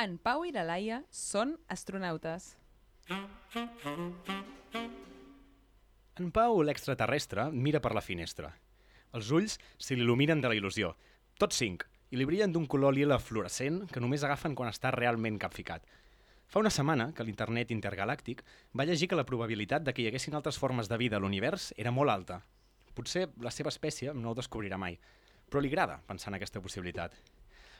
En Pau i la Laia són astronautes. En Pau, l'extraterrestre, mira per la finestra. Els ulls se l'il·luminen de la il·lusió. Tots cinc, i li brillen d'un color lila fluorescent que només agafen quan està realment capficat. Fa una setmana que l'internet intergalàctic va llegir que la probabilitat de que hi haguessin altres formes de vida a l'univers era molt alta. Potser la seva espècie no ho descobrirà mai, però li agrada pensar en aquesta possibilitat.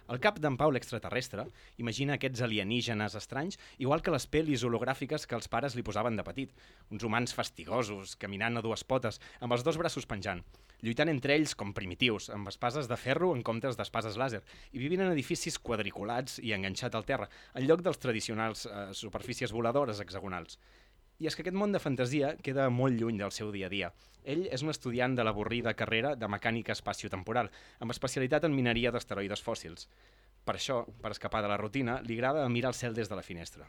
El cap d'en Pau l'extraterrestre imagina aquests alienígenes estranys igual que les pel·lis hologràfiques que els pares li posaven de petit. Uns humans fastigosos, caminant a dues potes, amb els dos braços penjant, lluitant entre ells com primitius, amb espases de ferro en comptes d'espases làser, i vivint en edificis quadriculats i enganxat al terra, en lloc dels tradicionals eh, superfícies voladores hexagonals. I és que aquest món de fantasia queda molt lluny del seu dia a dia. Ell és un estudiant de l'avorrida carrera de mecànica espaciotemporal, amb especialitat en mineria d'asteroides fòssils. Per això, per escapar de la rutina, li agrada mirar el cel des de la finestra.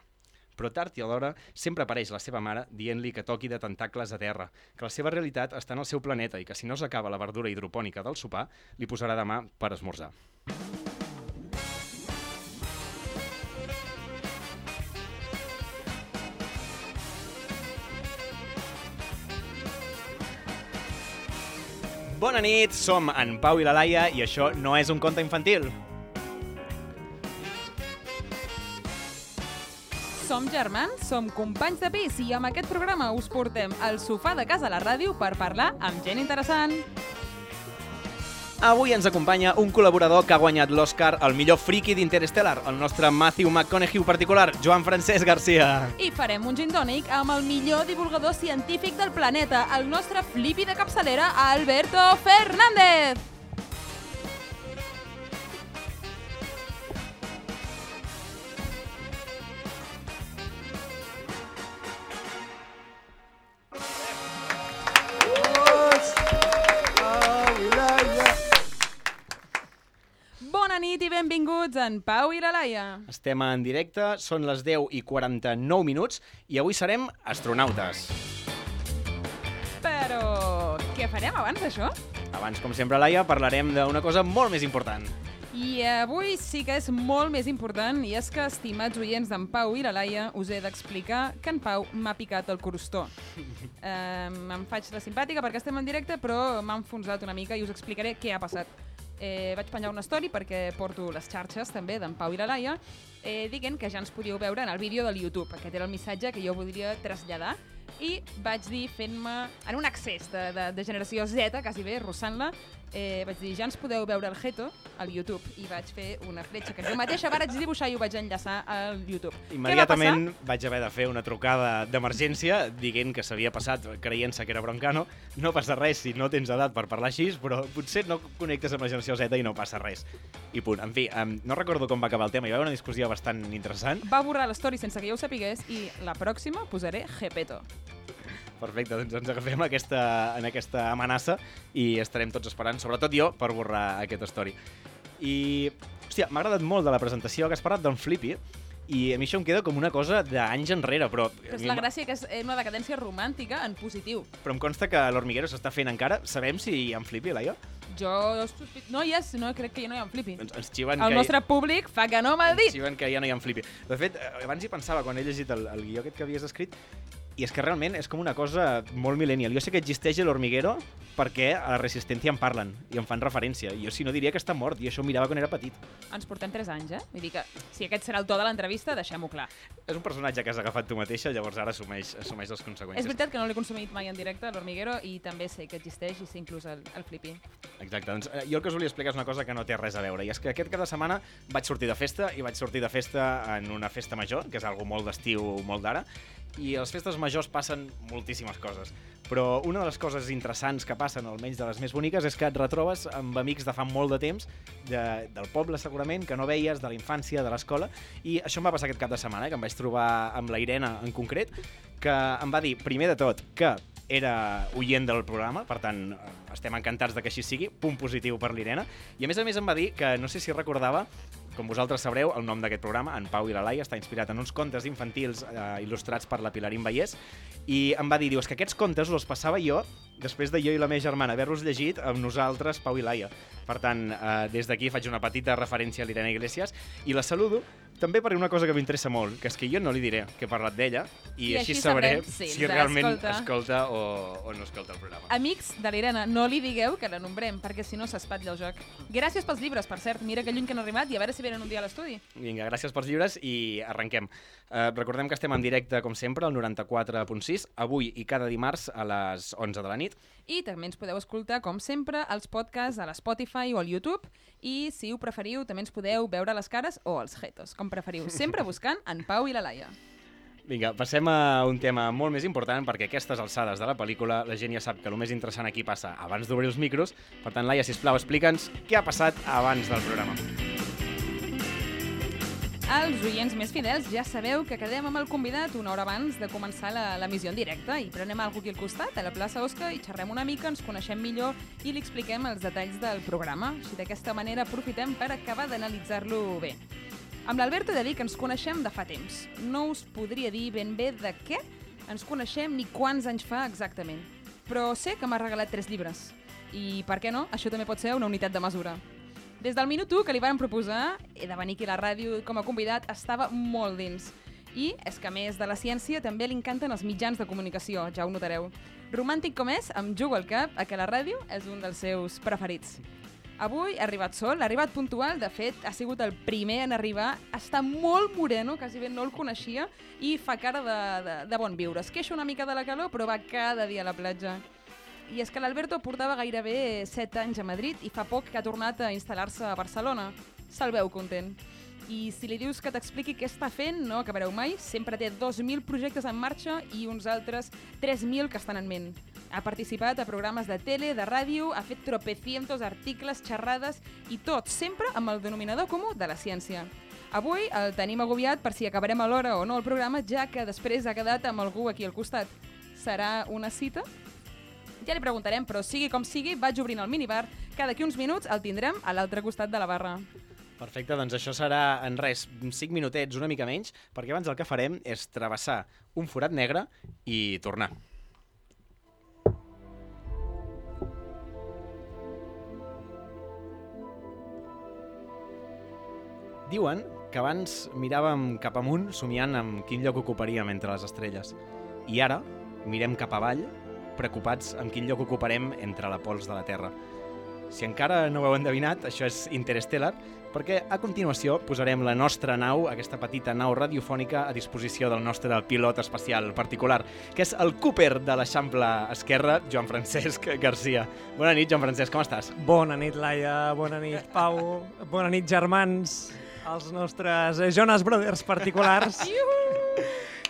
Però tard i alhora sempre apareix la seva mare dient-li que toqui de tentacles a terra, que la seva realitat està en el seu planeta i que si no s'acaba la verdura hidropònica del sopar, li posarà demà per esmorzar. Bona nit, som en Pau i la Laia i això no és un conte infantil. Som germans, som companys de pis i amb aquest programa us portem al sofà de casa a la ràdio per parlar amb gent interessant. Avui ens acompanya un col·laborador que ha guanyat l'Oscar al millor friki d'Interstellar, el nostre Matthew McConaughey particular, Joan Francesc Garcia. I farem un gin tònic amb el millor divulgador científic del planeta, el nostre flipi de capçalera, Alberto Fernández. Bona nit i benvinguts en Pau i la Laia. Estem en directe, són les 10 i 49 minuts i avui serem astronautes. Però què farem abans d'això? Abans, com sempre, Laia, parlarem d'una cosa molt més important. I avui sí que és molt més important i és que, estimats oients d'en Pau i la Laia, us he d'explicar que en Pau m'ha picat el crostó. Eh, em faig la simpàtica perquè estem en directe, però m'ha enfonsat una mica i us explicaré què ha passat. Eh, vaig penjar una story perquè porto les xarxes també d'en Pau i la Laia eh, dient que ja ens podíeu veure en el vídeo del YouTube. Aquest era el missatge que jo voldria traslladar i vaig dir fent-me en un accés de, de, de generació Z, quasi bé, russant-la, eh, vaig dir ja ens podeu veure el Geto al YouTube i vaig fer una fletxa que jo mateixa vaig dibuixar i ho vaig enllaçar al YouTube. Immediatament vaig haver de fer una trucada d'emergència dient que s'havia passat creient-se que era Broncano. No passa res si no tens edat per parlar així, però potser no connectes amb la generació Z i no passa res. I punt. En fi, um, no recordo com va acabar el tema, hi va haver una discussió bastant interessant. Va borrar l'story sense que jo ho sapigués i la pròxima posaré Gepeto. Perfecte, doncs ens agafem aquesta, en aquesta amenaça i estarem tots esperant, sobretot jo, per borrar aquesta story. I, hòstia, m'ha agradat molt de la presentació que has parlat d'en Flippy, i a mi això em queda com una cosa d'anys enrere, però... Però és la gràcia que és una decadència romàntica en positiu. Però em consta que l'Hormiguero s'està fent encara. Sabem si hi ha en Flippy, Laia? Jo sospit... No hi és, no crec que ja no hi ha en Flippy. Ens, ens xiven El que... nostre públic fa que no m'ha dit. Ens xiven que ja no hi ha en Flippy. De fet, eh, abans hi pensava, quan he llegit el, el guió aquest que havies escrit, i és que realment és com una cosa molt millennial. Jo sé que existeix l'Hormiguero perquè a la Resistència en parlen i en fan referència. Jo si no diria que està mort, i això ho mirava quan era petit. Ens portem 3 anys, eh? Vull dir que si aquest serà el to de l'entrevista, deixem-ho clar. És un personatge que has agafat tu mateixa, llavors ara assumeix, assumeix les conseqüències. És veritat que no l'he consumit mai en directe, l'Hormiguero, i també sé que existeix i sé inclús el, el Flippy. Exacte, doncs eh, jo el que us volia explicar és una cosa que no té res a veure, i és que aquest cap de setmana vaig sortir de festa, i vaig sortir de festa en una festa major, que és algo molt d'estiu, molt d'ara, i les festes majors passen moltíssimes coses. Però una de les coses interessants que passen, almenys de les més boniques, és que et retrobes amb amics de fa molt de temps, de, del poble segurament, que no veies, de la infància, de l'escola, i això em va passar aquest cap de setmana, eh, que em vaig trobar amb la Irene en concret, que em va dir, primer de tot, que era oient del programa, per tant, estem encantats de que així sigui, punt positiu per l'Irene, i a més a més em va dir que no sé si recordava Com vosaltres sabreu, el nom d'aquest programa, En Pau i la Laia, està inspirat en uns contes infantils eh, il·lustrats per la Pilarín Vallès i em va dir, diu, és que aquests contes els passava jo després de jo i la meva germana haver-los llegit amb nosaltres, Pau i Laia. Per tant, eh, des d'aquí faig una petita referència a l'Irene Iglesias i la saludo també per una cosa que m'interessa molt, que és que jo no li diré que he parlat d'ella i, I així, així sabré sabrem si realment escolta. escolta o, o no escolta el programa. Amics de l'Irene, no li digueu que la nombrem, perquè si no s'espatlla el joc. Gràcies pels llibres, per cert. Mira que lluny que han arribat i a veure si venen un dia a l'estudi. Vinga, gràcies pels llibres i arrenquem. Eh, recordem que estem en directe, com sempre, al 94.6, avui i cada dimarts a les 11 de la nit. I també ens podeu escoltar, com sempre, als podcasts a l'Spotify o al YouTube. I, si ho preferiu, també ens podeu veure les cares o els jetos, com preferiu. Sempre buscant en Pau i la Laia. Vinga, passem a un tema molt més important perquè a aquestes alçades de la pel·lícula la gent ja sap que el més interessant aquí passa abans d'obrir els micros. Per tant, Laia, sisplau, explica'ns què ha passat abans del programa. Els oients més fidels ja sabeu que quedem amb el convidat una hora abans de començar l'emissió en directe i prenem algú aquí al costat, a la plaça Osca, i xerrem una mica, ens coneixem millor i li expliquem els detalls del programa. Així d'aquesta manera aprofitem per acabar d'analitzar-lo bé. Amb l'Alberto he de dir que ens coneixem de fa temps. No us podria dir ben bé de què ens coneixem ni quants anys fa exactament. Però sé que m'ha regalat tres llibres. I per què no? Això també pot ser una unitat de mesura. Des del minut 1 que li van proposar he de venir aquí a la ràdio com a convidat estava molt dins. I és que a més de la ciència també li encanten els mitjans de comunicació, ja ho notareu. Romàntic com és, em jugo al cap a que la ràdio és un dels seus preferits. Avui ha arribat sol, ha arribat puntual, de fet, ha sigut el primer en arribar, està molt moreno, quasi bé no el coneixia, i fa cara de, de, de bon viure. Es queixa una mica de la calor, però va cada dia a la platja. I és que l'Alberto portava gairebé 7 anys a Madrid i fa poc que ha tornat a instal·lar-se a Barcelona. Se'l veu content. I si li dius que t'expliqui què està fent, no acabareu mai. Sempre té 2.000 projectes en marxa i uns altres 3.000 que estan en ment. Ha participat a programes de tele, de ràdio, ha fet tropecientos articles, xerrades i tot sempre amb el denominador comú de la ciència. Avui el tenim agobiat per si acabarem a l'hora o no el programa, ja que després ha quedat amb algú aquí al costat. Serà una cita? Ja li preguntarem, però sigui com sigui, vaig obrint el minibar, que d'aquí uns minuts el tindrem a l'altre costat de la barra. Perfecte, doncs això serà en res, 5 minutets, una mica menys, perquè abans el que farem és travessar un forat negre i tornar. Diuen que abans miràvem cap amunt somiant amb quin lloc ocuparíem entre les estrelles. I ara mirem cap avall preocupats amb quin lloc ocuparem entre la pols de la Terra. Si encara no ho heu endevinat, això és Interstellar, perquè a continuació posarem la nostra nau, aquesta petita nau radiofònica, a disposició del nostre pilot espacial particular, que és el Cooper de l'Eixample Esquerra, Joan Francesc Garcia. Bona nit, Joan Francesc, com estàs? Bona nit, Laia. Bona nit, Pau. Bona nit, germans. Els nostres Jonas Brothers particulars.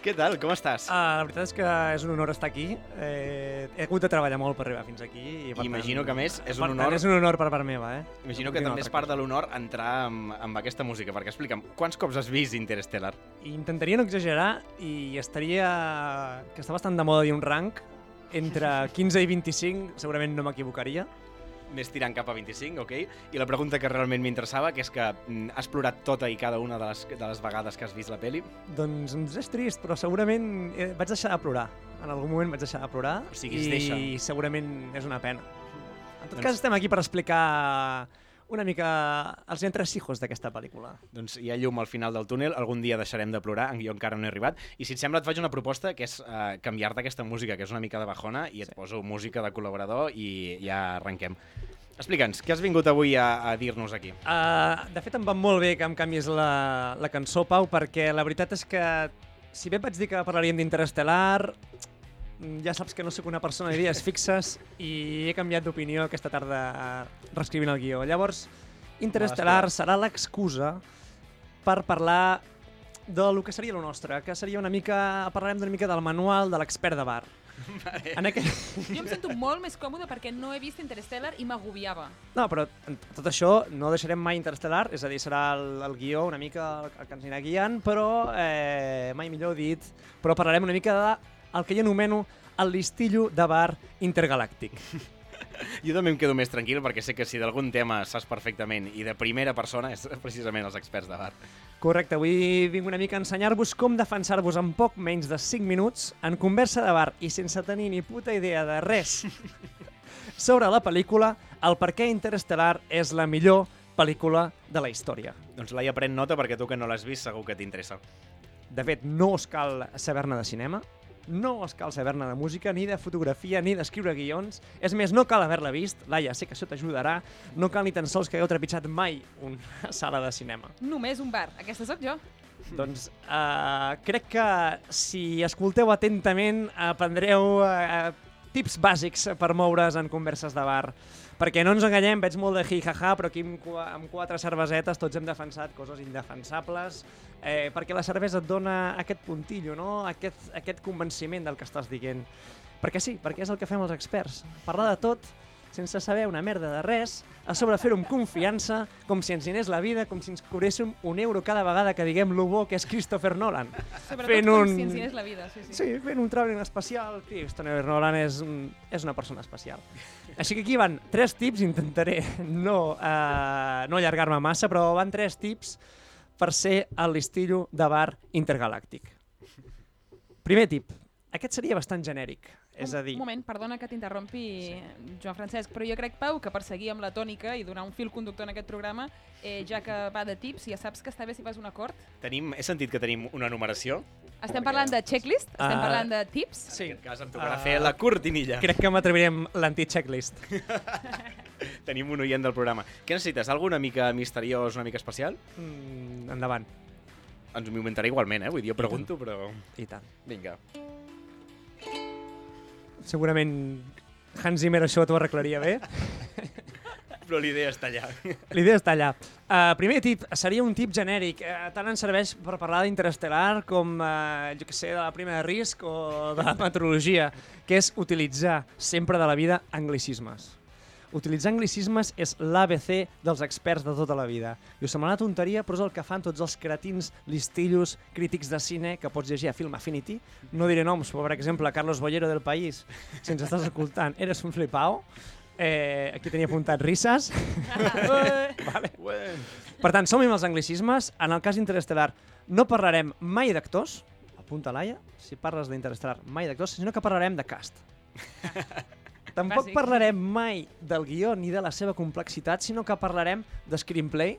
Què tal, com estàs? Uh, la veritat és que és un honor estar aquí. Eh, he hagut de treballar molt per arribar fins aquí. I, per Imagino tant, que, a més, és un tant, honor... és un honor per part meva, eh? Imagino No que també és part de l'honor entrar amb, amb aquesta música, perquè explica'm, quants cops has vist Interstellar? Intentaria no exagerar i estaria... que està bastant de moda dir un rank entre 15 i 25, segurament no m'equivocaria. Més tirant cap a 25, ok? I la pregunta que realment m'interessava, que és que mm, has plorat tota i cada una de les, de les vegades que has vist la peli? Doncs és trist, però segurament eh, vaig deixar de plorar. En algun moment vaig deixar de plorar O sigui, es i deixa. segurament és una pena. En tot Doncs- cas, estem aquí per explicar una mica els entresijos d'aquesta pel·lícula. Doncs hi ha llum al final del túnel, algun dia deixarem de plorar, jo encara no he arribat, i si et sembla et faig una proposta que és uh, canviar-te aquesta música, que és una mica de bajona, i et Sí. poso música de col·laborador i ja arrenquem. Explica'ns, què has vingut avui a, a dir-nos aquí? Uh, de fet, em va molt bé que em canvies la, la cançó, Pau, perquè la veritat és que, si bé vaig dir que parlaríem d'Interestelar, mm, ja saps que no sóc una persona d'idees fixes i he canviat d'opinió aquesta tarda reescrivint el guió. Llavors, Interestelar serà l'excusa per parlar del que seria el nostre, que seria una mica... Parlarem d'una mica del manual de l'expert de bar. En aquell... Jo em sento molt més còmode perquè no he vist Interstellar i m'agobiava. No, però tot això no deixarem mai Interstellar, és a dir, serà el, el guió una mica el, el que ens anirà guiant, però eh, mai millor dit, però parlarem una mica de el que jo anomeno el listillo de bar intergalàctic. Jo també em quedo més tranquil perquè sé que si d'algun tema saps perfectament i de primera persona és precisament els experts de bar. Correcte, avui vinc una mica a ensenyar-vos com defensar-vos en poc menys de 5 minuts en conversa de bar i sense tenir ni puta idea de res sobre la pel·lícula, el per què Interestelar és la millor pel·lícula de la història. Doncs Laia, pren nota perquè tu que no l'has vist segur que t'interessa. De fet, no us cal saber-ne de cinema, no us cal saber-ne de música, ni de fotografia, ni d'escriure guions. És més, no cal haver-la vist, Laia, sé que això t'ajudarà, no cal ni tan sols que hagueu trepitjat mai una sala de cinema. Només un bar. Aquesta sóc jo. Doncs uh, crec que si escolteu atentament aprendreu uh, tips bàsics per moure's en converses de bar. Perquè no ens enganyem, veig molt de hi-ha-ha, però aquí amb, amb quatre cervesetes tots hem defensat coses indefensables, eh, perquè la cervesa et dona aquest puntillo, no? aquest, aquest convenciment del que estàs dient. Perquè sí, perquè és el que fem els experts. Parlar de tot sense saber una merda de res, a sobre fer-ho amb confiança, com si ens anés la vida, com si ens cobréssim un euro cada vegada que diguem lo bo que és Christopher Nolan. Sobretot Fent com un- si ens hi és la vida. Sí, sí. Sí, fent un traveling especial. Christopher Nolan és, un, és una persona especial. Així que aquí van tres tips, intentaré no, uh, no allargar-me massa, però van tres tips per ser el listillo de bar intergalàctic. Primer tip. Aquest seria bastant genèric. És a dir, Un moment, perdona que t'interrompi, sí. Joan Francesc, però jo crec, Pau, que per seguir amb la tònica i donar un fil conductor en aquest programa, eh, ja que va de tips, ja saps que està bé si fas un acord. Tenim, he sentit que tenim una numeració. Estem parlant de checklist? Estem Ah. parlant de tips? sí, En aquest cas em tocarà Ah. fer la cortinilla. crec que m'atreviré amb l'anti-checklist. Tenim un oient del programa. Què necessites? Alguna mica misteriós, una mica especial? Mm, endavant. Ens ho inventaré igualment, eh? Vull dir, jo pregunto, però... I tant. Vinga. Segurament Hans Zimmer això t'ho arreglaria bé. Però l'idea està allà. L'idea està allà. Uh, primer tip, seria un tip genèric. Uh, tant ens serveix per parlar d'Interestel·lar com, uh, jo que sé, de la prima de risc o de la meteorologia, que és utilitzar sempre de la vida anglicismes. Utilitzar anglicismes és l'ABC dels experts de tota la vida. I us semblarà tonteria, però és el que fan tots els cretins, listillos, crítics de cine que pots llegir a Film Affinity. No diré noms, però per exemple, Carlos Bollero del País, si ens estàs escoltant, eres un flipao. Eh, aquí tenia apuntat risses. vale. Per tant, som amb els anglicismes. En el cas Interestelar no parlarem mai d'actors, apunta Laia, si parles d'Interestelar mai d'actors, sinó que parlarem de cast. Tampoc Bàsic. parlarem mai del guió ni de la seva complexitat, sinó que parlarem de screenplay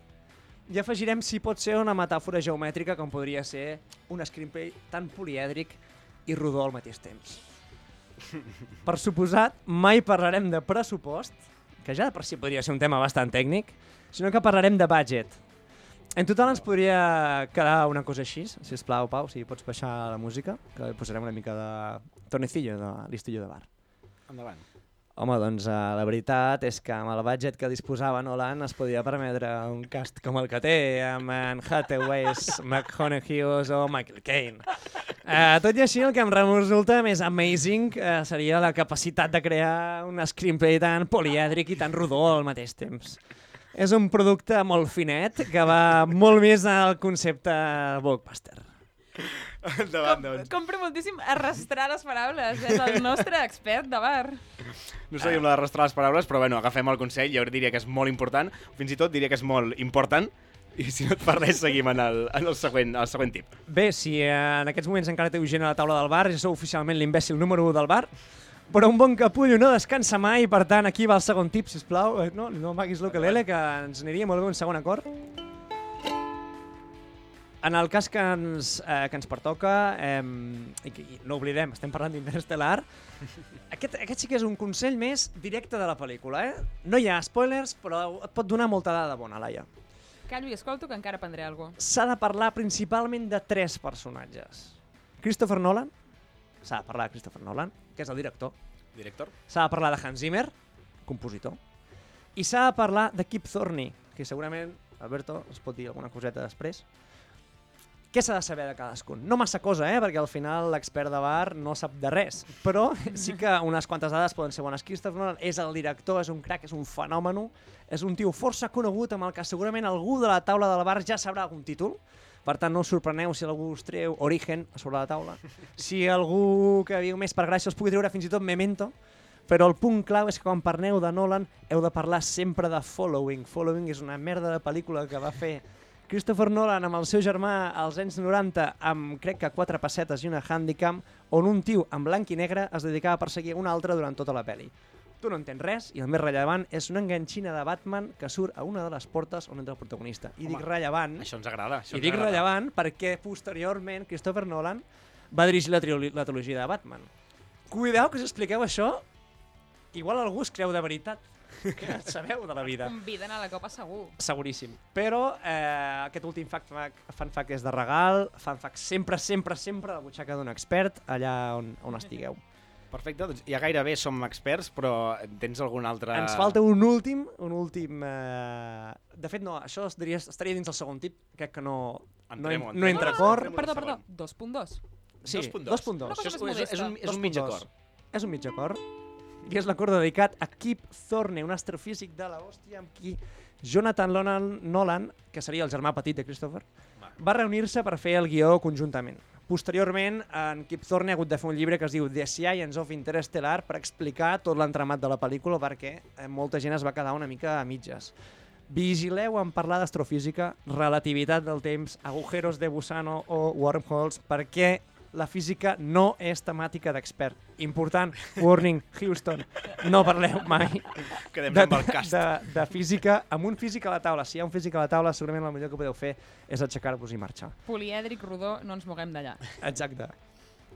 i afegirem si pot ser una metàfora geomètrica com podria ser un screenplay tan polièdric i rodó al mateix temps. Per suposat, mai parlarem de pressupost, que ja de per si podria ser un tema bastant tècnic, sinó que parlarem de budget. En total ens podria quedar una cosa així, si us plau, Pau, si pots baixar la música, que posarem una mica de tonecillo, de listillo de bar. Endavant. Home, doncs uh, la veritat és que amb el budget que disposava Nolan es podia permetre un cast com el que té, amb en Hathaways, McConaughey o Michael Caine. Uh, tot i així, el que em resulta més amazing uh, seria la capacitat de crear un screenplay tan polièdric i tan rodó al mateix temps. És un producte molt finet que va molt més al concepte blockbuster. Endavant, Com, doncs. compro moltíssim arrastrar les paraules. És el nostre expert de bar. No sabíem la d'arrastrar les paraules, però bueno, agafem el consell, jo diria que és molt important, fins i tot diria que és molt important, i si no et fa res, seguim en el, en el, següent, el següent tip. Bé, si eh, en aquests moments encara teniu gent a la taula del bar, ja sou oficialment l'imbècil número 1 del bar, però un bon capullo no descansa mai, per tant, aquí va el segon tip, sisplau. Eh, No, no amaguis l'ukelele, que ens aniria molt bé un segon acord. En el cas que ens, eh, que ens pertoca, eh, i, que, i no oblidem, estem parlant d'Interestel·lar, aquest, aquest sí que és un consell més directe de la pel·lícula. Eh? No hi ha spoilers, però et pot donar molta dada bona, Laia. Callo i escolto que encara aprendré alguna cosa. s'ha de parlar principalment de tres personatges. Christopher Nolan, s'ha de parlar de Christopher Nolan, que és el director. Director? S'ha de parlar de Hans Zimmer, compositor. I s'ha de parlar de Kip Thorne, que segurament, Alberto, es pot dir alguna coseta després. Què s'ha de saber de cadascun? No massa cosa, eh? perquè al final l'expert de bar no sap de res, però sí que unes quantes dades poden ser bones. Christopher Nolan és el director, és un crack, és un fenòmeno, és un tio força conegut amb el que segurament algú de la taula del bar ja sabrà algun títol, per tant, no us sorpreneu si algú us treu Origen a sobre la taula. Si algú que viu més per gràcia us pugui treure fins i tot Memento, Però el punt clau és que quan parleu de Nolan heu de parlar sempre de Following. Following és una merda de pel·lícula que va fer Christopher Nolan amb el seu germà als anys 90 amb crec que quatre pessetes i una handicam on un tio en blanc i negre es dedicava a perseguir un altre durant tota la pel·li. Tu no entens res i el més rellevant és una enganxina de Batman que surt a una de les portes on entra el protagonista. I Home, dic rellevant, Això ens agrada. Això i dic agrada. rellevant perquè posteriorment Christopher Nolan va dirigir la, la trilogia de Batman. Cuideu que si expliqueu això, igual algú es creu de veritat que sabeu de la vida. Conviden a la copa segur. Seguríssim. Però eh, aquest últim fact, fact, fan fact és de regal, fan fact sempre, sempre, sempre de butxaca d'un expert allà on, on estigueu. Perfecte, doncs ja gairebé som experts, però tens algun altre... Ens falta un últim, un últim... Eh... De fet, no, això es diria, estaria dins el segon tip, crec que no, no, Entrem-ho, no entra Ah, cor. Perdó, perdó, 2.2. Sí, 2.2. 2.2. Una cosa Això és, és, és, un, és un 2.2. mig acord. És un mig acord. I és l'acord dedicat a Kip Thorne, un astrofísic de la hòstia amb qui Jonathan Nolan, Nolan, que seria el germà petit de Christopher, Va. reunir-se per fer el guió conjuntament. Posteriorment, en Kip Thorne ha hagut de fer un llibre que es diu The Science of Interstellar per explicar tot l'entramat de la pel·lícula perquè eh, molta gent es va quedar una mica a mitges. Vigileu en parlar d'astrofísica, relativitat del temps, agujeros de Busano o wormholes, perquè la física no és temàtica d'expert. Important, warning, Houston, no parleu mai Quedem de, de, de física amb un físic a la taula. Si hi ha un físic a la taula, segurament el millor que podeu fer és aixecar-vos i marxar. Polièdric, rodó, no ens moguem d'allà. Exacte.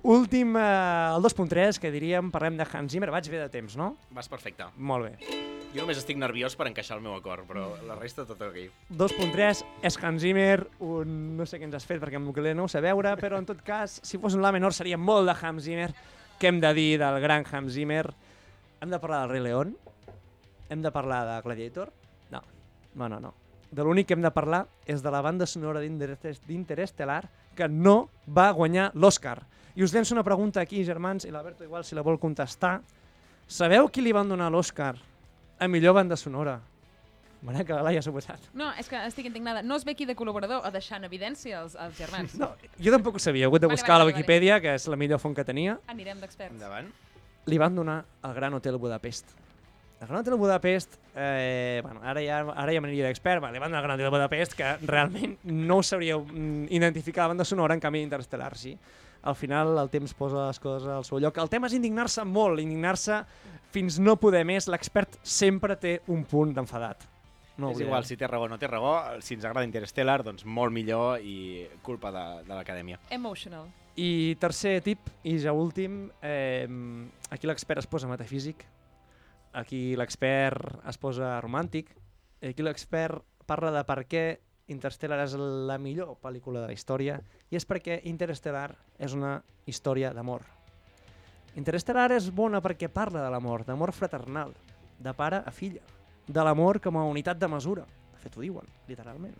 Últim, eh, el 2.3, que diríem, parlem de Hans Zimmer. Vaig bé de temps, no? Vas perfecte. Molt bé. Jo només estic nerviós per encaixar el meu acord, però la resta tot ok. 2.3 és Hans Zimmer, un... no sé què ens has fet perquè amb l'ukulele no ho sé veure, però en tot cas, si fos un La menor seria molt de Hans Zimmer. Què hem de dir del gran Hans Zimmer? Hem de parlar del Rei León? Hem de parlar de Gladiator? No, no, no. no. De l'únic que hem de parlar és de la banda sonora d'Interest- d'Interestelar que no va guanyar l'Oscar. I us llenço una pregunta aquí, germans, i l'Alberto igual si la vol contestar. Sabeu qui li van donar l'Oscar a millor banda sonora? Mare que la Laia s'ha posat. No, és que estic indignada. No es ve aquí de col·laborador o deixant evidència als, als germans. No, jo tampoc ho sabia, he hagut de Vale, buscar vale, a la vale, Wikipedia, que és la millor font que tenia. Anirem d'experts. Endavant. Li van donar el Gran Hotel Budapest. El Gran Hotel Budapest, eh, bueno, ara ja, ara ja m'aniria d'expert, vale, li van donar el Gran Hotel Budapest, que realment no ho sabríeu mm, identificar la banda sonora, en canvi Interstellar sí. Al final el temps posa les coses al seu lloc. El tema és indignar-se molt, indignar-se fins no poder més. L'expert sempre té un punt d'enfadat. No és igual, si té raó o no té raó, si ens agrada Interstellar, doncs molt millor i culpa de, de l'acadèmia. Emotional. I tercer tip, i ja últim, eh, aquí l'expert es posa metafísic, aquí l'expert es posa romàntic, aquí l'expert parla de per què Interstellar és la millor pel·lícula de la història, i és perquè Interstellar és una història d'amor. Interstellar és bona perquè parla de l'amor, d'amor fraternal, de pare a filla, de l'amor com a unitat de mesura, de fet ho diuen, literalment,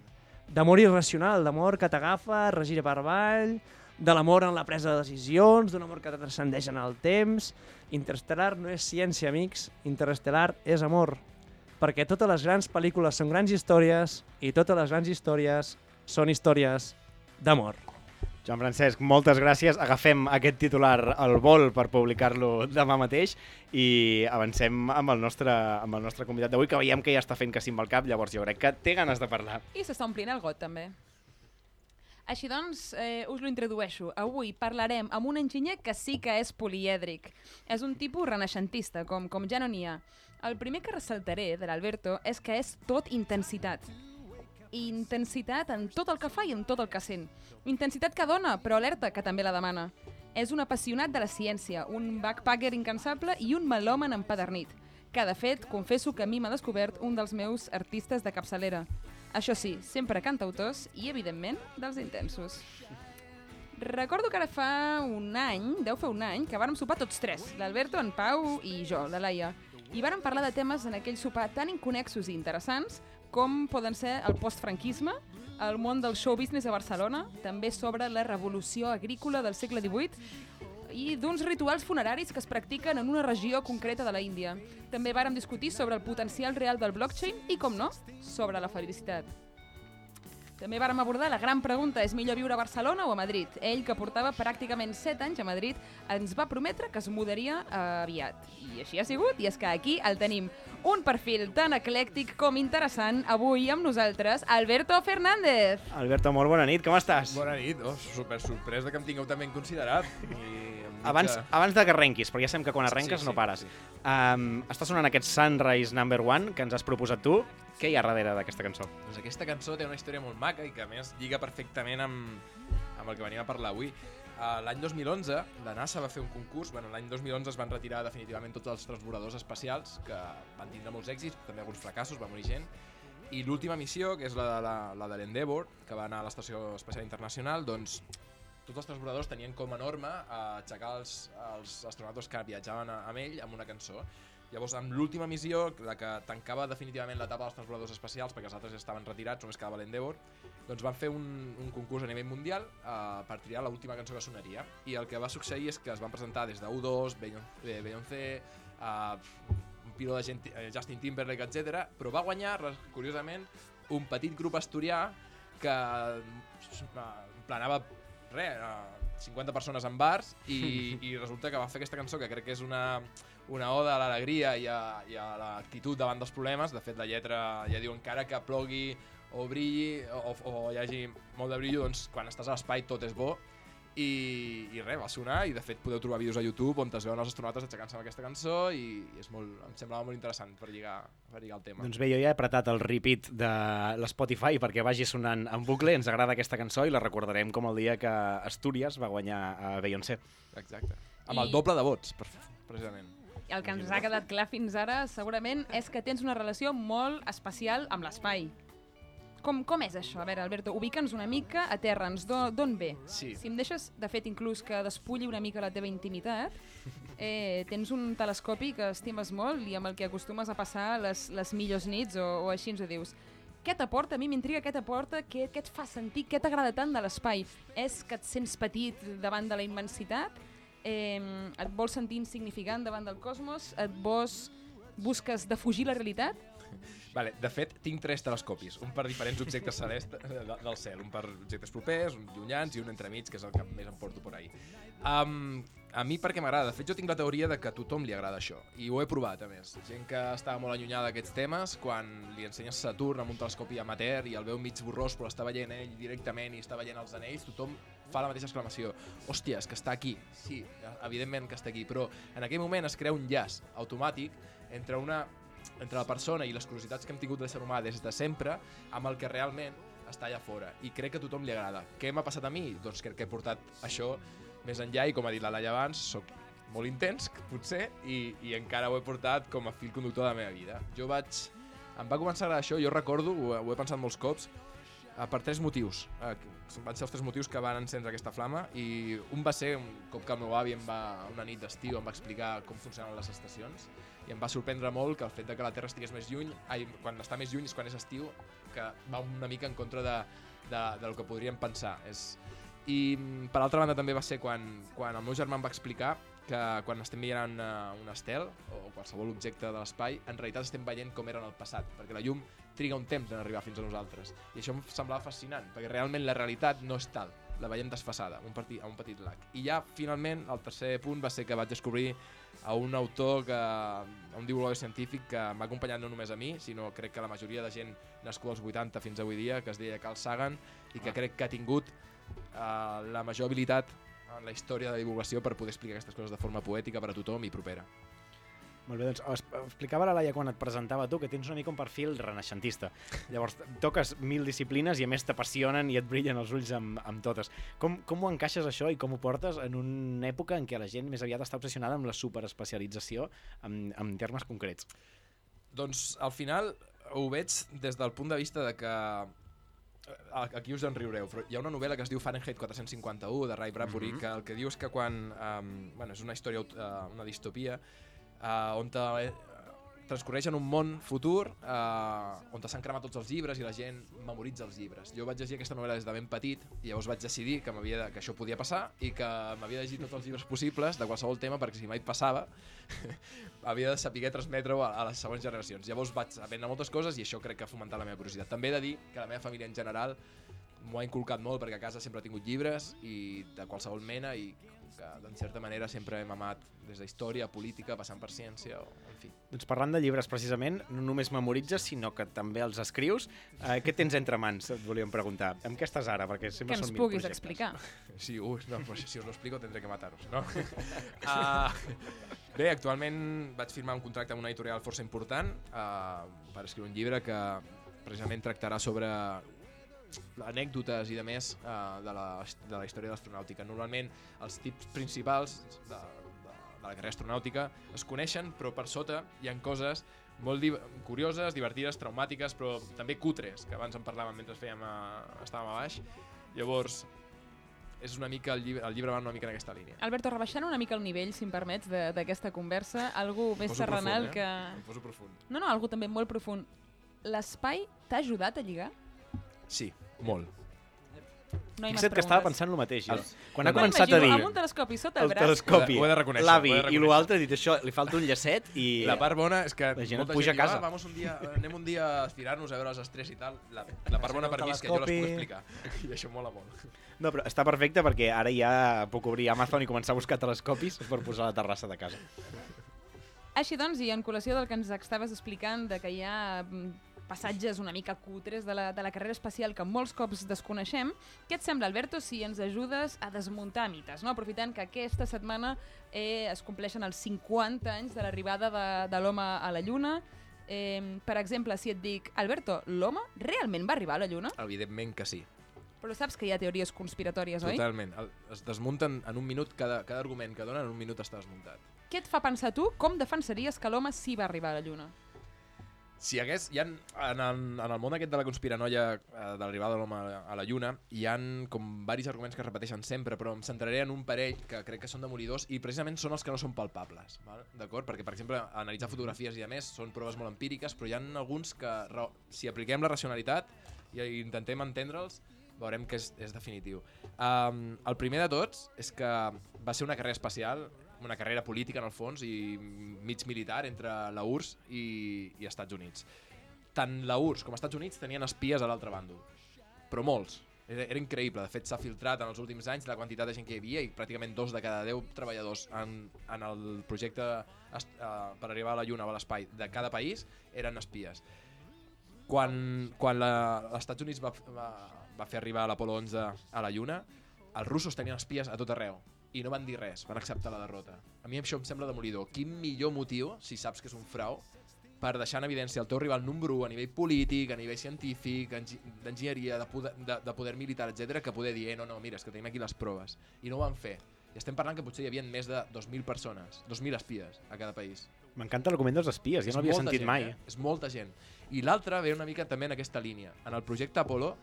d'amor irracional, d'amor que t'agafa, regira per avall, de l'amor en la presa de decisions, d'un amor que transcendeix en el temps. Interstellar no és ciència, amics. Interstellar és amor. Perquè totes les grans pel·lícules són grans històries i totes les grans històries són històries d'amor. Joan Francesc, moltes gràcies. Agafem aquest titular al vol per publicar-lo demà mateix i avancem amb el nostre, amb el nostre convidat d'avui, que veiem que ja està fent que sí amb el cap, llavors jo crec que té ganes de parlar. I s'està omplint el got, també. Així doncs, eh, us lo introdueixo. Avui parlarem amb un enginyer que sí que és polièdric. És un tipus renaixentista, com, com ja no n'hi ha. El primer que ressaltaré de l'Alberto és que és tot intensitat. Intensitat en tot el que fa i en tot el que sent. Intensitat que dona, però alerta, que també la demana. És un apassionat de la ciència, un backpacker incansable i un melòman empadernit, que de fet confesso que a mi m'ha descobert un dels meus artistes de capçalera. Això sí, sempre cantautors i, evidentment, dels intensos. Recordo que ara fa un any, deu fer un any, que vàrem sopar tots tres, l'Alberto, en Pau i jo, la Laia. I vàrem parlar de temes en aquell sopar tan inconexos i interessants com poden ser el postfranquisme, el món del show business a Barcelona, també sobre la revolució agrícola del segle XVIII i d'uns rituals funeraris que es practiquen en una regió concreta de la Índia. També vàrem discutir sobre el potencial real del blockchain i, com no, sobre la felicitat. També vàrem abordar la gran pregunta, és millor viure a Barcelona o a Madrid? Ell, que portava pràcticament 7 anys a Madrid, ens va prometre que es mudaria eh, aviat. I així ha sigut, i és que aquí el tenim. Un perfil tan eclèctic com interessant, avui amb nosaltres, Alberto Fernández. Alberto, molt bona nit, com estàs? Bona nit, oh, super sorprès de que em tingueu també en considerat. I Abans, de- abans de que arrenquis, perquè ja sabem que quan arrenques sí, no sí, pares. sí. Um, està sonant aquest Sunrise Number One que ens has proposat tu. Què hi ha darrere d'aquesta cançó? Doncs aquesta cançó té una història molt maca i que a més lliga perfectament amb, amb el que venim a parlar avui. Uh, l'any 2011 la NASA va fer un concurs, bueno, l'any 2011 es van retirar definitivament tots els transbordadors espacials que van tindre molts èxits, també alguns fracassos, va morir gent, i l'última missió, que és la de la, la de l'Endeavour, que va anar a l'Estació Espacial Internacional, doncs tots els transbordadors tenien com a norma eh, aixecar els, els astronautes que viatjaven amb ell amb una cançó. Llavors, amb l'última missió, la que tancava definitivament l'etapa dels transbordadors espacials, perquè els altres ja estaven retirats, només quedava l'Endeavour, doncs van fer un, un concurs a nivell mundial uh, per triar l'última cançó que sonaria. I el que va succeir és que es van presentar des de U2, Beyoncé, Beyoncé uh, un piló de gent, eh, Justin Timberlake, etc. Però va guanyar, curiosament, un petit grup asturià que uh, planava res, uh, 50 persones en bars i, i resulta que va fer aquesta cançó que crec que és una, una oda a l'alegria i a, i a l'actitud davant dels problemes. De fet, la lletra ja diu encara que plogui o brilli o, o hi hagi molt de brillo, doncs quan estàs a l'espai tot és bo. I, i res, va sonar i de fet podeu trobar vídeos a YouTube on es veuen els astronautes aixecant-se amb aquesta cançó i, i és molt, em semblava molt interessant per lligar, per lligar el tema. Doncs bé, jo ja he apretat el repeat de l'Spotify perquè vagi sonant en bucle. Ens agrada aquesta cançó i la recordarem com el dia que Astúries va guanyar a Beyoncé. Exacte. Amb I- el doble de vots, per, precisament. I el que ens ha quedat clar fins ara, segurament, és que tens una relació molt especial amb l'espai. Com, com és això? A veure, Alberto, ubica'ns una mica, aterra'ns, d'o- d'on ve? Sí. Si em deixes, de fet, inclús que despulli una mica la teva intimitat, eh, tens un telescopi que estimes molt i amb el que acostumes a passar les, les millors nits o, o així ens ho dius. Què t'aporta? A mi m'intriga què t'aporta, què, què et fa sentir, què t'agrada tant de l'espai? És que et sents petit davant de la immensitat? Eh, et vols sentir insignificant davant del cosmos? Et vols, busques defugir la realitat? Vale, de fet, tinc tres telescopis, un per diferents objectes celestes de, del cel, un per objectes propers, un llunyans i un entremig, que és el que més em porto per ahí. Um, a mi perquè m'agrada, de fet jo tinc la teoria de que a tothom li agrada això, i ho he provat a més. Gent que estava molt allunyada d'aquests temes, quan li ensenyes Saturn amb un telescopi amateur i el veu mig borrós però està veient ell directament i està veient els anells, tothom fa la mateixa exclamació. Hòstia, és que està aquí. Sí, evidentment que està aquí, però en aquell moment es crea un llaç automàtic entre una entre la persona i les curiositats que hem tingut de l'ésser humà des de sempre amb el que realment està allà fora. I crec que a tothom li agrada. Què m'ha passat a mi? Doncs crec que he portat això més enllà i, com ha dit la Laia abans, sóc molt intens, potser, i, i encara ho he portat com a fil conductor de la meva vida. Jo vaig... Em va començar a agradar això, jo recordo, ho, ho he pensat molts cops, eh, per tres motius. Eh, van ser els tres motius que van encendre aquesta flama i un va ser un cop que el meu avi em va, una nit d'estiu em va explicar com funcionaven les estacions i em va sorprendre molt que el fet de que la Terra estigués més lluny, ai, quan està més lluny és quan és estiu, que va una mica en contra de, de, del que podríem pensar. És... I mm, per altra banda també va ser quan, quan el meu germà em va explicar que quan estem mirant una, un estel o qualsevol objecte de l'espai, en realitat estem veient com era en el passat, perquè la llum triga un temps en arribar fins a nosaltres. I això em semblava fascinant, perquè realment la realitat no és tal, la veiem desfasada, un petit, a un petit lag. I ja, finalment, el tercer punt va ser que vaig descobrir a un autor, que, a un divulgador científic que m'ha acompanyat no només a mi, sinó crec que la majoria de gent nascuda als 80 fins avui dia, que es deia Carl Sagan, i que Ah. crec que ha tingut uh, la major habilitat en la història de divulgació per poder explicar aquestes coses de forma poètica per a tothom i propera. Molt bé, doncs explicava la Laia quan et presentava tu que tens una mica un perfil renaixentista. Llavors, toques mil disciplines i a més t'apassionen i et brillen els ulls amb, amb totes. Com, com ho encaixes això i com ho portes en una època en què la gent més aviat està obsessionada amb la superespecialització en, en termes concrets? Doncs al final ho veig des del punt de vista de que eh, aquí us en riureu, però hi ha una novel·la que es diu Fahrenheit 451 de Ray Bradbury, Mhm. que el que diu és que quan... Um, bueno, és una història, uh, una distopia, uh, on te, uh, transcorreix en un món futur uh, on s'han cremat tots els llibres i la gent memoritza els llibres. Jo vaig llegir aquesta novel·la des de ben petit i llavors vaig decidir que, de, que això podia passar i que m'havia de llegir tots els llibres possibles de qualsevol tema perquè si mai passava havia de saber transmetre-ho a, a les següents generacions. Llavors vaig aprendre moltes coses i això crec que ha fomentat la meva curiositat. També he de dir que la meva família en general m'ho ha inculcat molt perquè a casa sempre he tingut llibres i de qualsevol mena i que en certa manera sempre hem amat des de història, política, passant per ciència, o, en fi. Doncs parlant de llibres, precisament, no només memoritzes, sinó que també els escrius. Eh, què tens entre mans, et volíem preguntar. Amb què estàs ara? Perquè Que sempre ens són puguis projectes. explicar. Sí, ui, no, però si, si us lo explico tendré que mataros, no? uh, bé, actualment vaig firmar un contracte amb una editorial força important uh, per escriure un llibre que precisament tractarà sobre anècdotes i de més uh, de, la, de la història de l'astronàutica. Normalment els tips principals de, de, de la carrera astronàutica es coneixen, però per sota hi han coses molt di curioses, divertides, traumàtiques, però també cutres, que abans en parlàvem mentre fèiem a, estàvem a baix. Llavors, és una mica el llibre, el llibre va una mica en aquesta línia. Alberto, rebaixant una mica el nivell, si em permets, de- d'aquesta conversa, algú més Poso terrenal profund, que... eh? Em poso profund. No, no, algú també molt profund. L'espai t'ha ajudat a lligar? Sí, molt. No hi ha més Fixa't que estava pensant el mateix. El- Jo. Quan ha Me'n començat a dir Amb un telescopi sota el el braç. telescopi, Ho he de reconèixer, l'avi i l'altre ha dit això, li falta un llacet i... La part bona és que La gent molta puja gent a casa. diu, ah, vamos un dia, anem un dia a estirar-nos a veure els estrès i tal. La, la part bona per mi és que jo les puc explicar. I això mola molt. No, però està perfecte perquè ara ja puc obrir Amazon i començar a buscar telescopis per posar a la terrassa de casa. Així doncs, i en col·lació del que ens estaves explicant, de que hi ha mm, passatges una mica cutres de la, de la carrera espacial que molts cops desconeixem, què et sembla, Alberto, si ens ajudes a desmuntar mites, no? aprofitant que aquesta setmana eh, es compleixen els 50 anys de l'arribada de, de l'home a la Lluna. Eh, per exemple, si et dic, Alberto, l'home realment va arribar a la Lluna? Evidentment que sí. Però saps que hi ha teories conspiratòries, oi? Totalment. Es desmunten en un minut, cada, cada argument que donen en un minut està desmuntat. Què et fa pensar tu com defensaries que l'home sí va arribar a la Lluna? Si hagués, hi ha, en, el, en el món aquest de la conspiranoia eh, de l'arribada de l'home a, a la Lluna, hi han com varis arguments que es repeteixen sempre, però em centraré en un parell que crec que són demoridors i precisament són els que no són palpables, d'acord? Perquè, per exemple, analitzar fotografies i a més són proves molt empíriques, però hi ha alguns que, si apliquem la racionalitat i intentem entendre'ls, veurem que és, és definitiu. Um, el primer de tots és que va ser una carrera espacial una carrera política en el fons i mig militar entre la URSS i, i Estats Units. Tant la URSS com Estats Units tenien espies a l'altre bàndol, però molts. Era, era increïble, de fet s'ha filtrat en els últims anys la quantitat de gent que hi havia i pràcticament dos de cada deu treballadors en, en el projecte uh, per arribar a la Lluna o a l'espai de cada país eren espies. Quan, quan la- els Estats Units va, va, va fer arribar l'Apolo 11 a la Lluna, els russos tenien espies a tot arreu i no van dir res, van acceptar la derrota. A mi això em sembla demolidor. Quin millor motiu, si saps que és un frau, per deixar en evidència el teu rival número 1 a nivell polític, a nivell científic, engi- d'enginyeria, de, poder, de, de poder militar, etc que poder dir, eh, no, no, mira, és que tenim aquí les proves. I no ho van fer. I estem parlant que potser hi havia més de 2.000 persones, 2.000 espies a cada país. M'encanta l'argument dels espies, És no l'havia molta sentit gent, mai. Eh? És molta gent. I l'altra ve una mica també en aquesta línia. En el projecte Apollo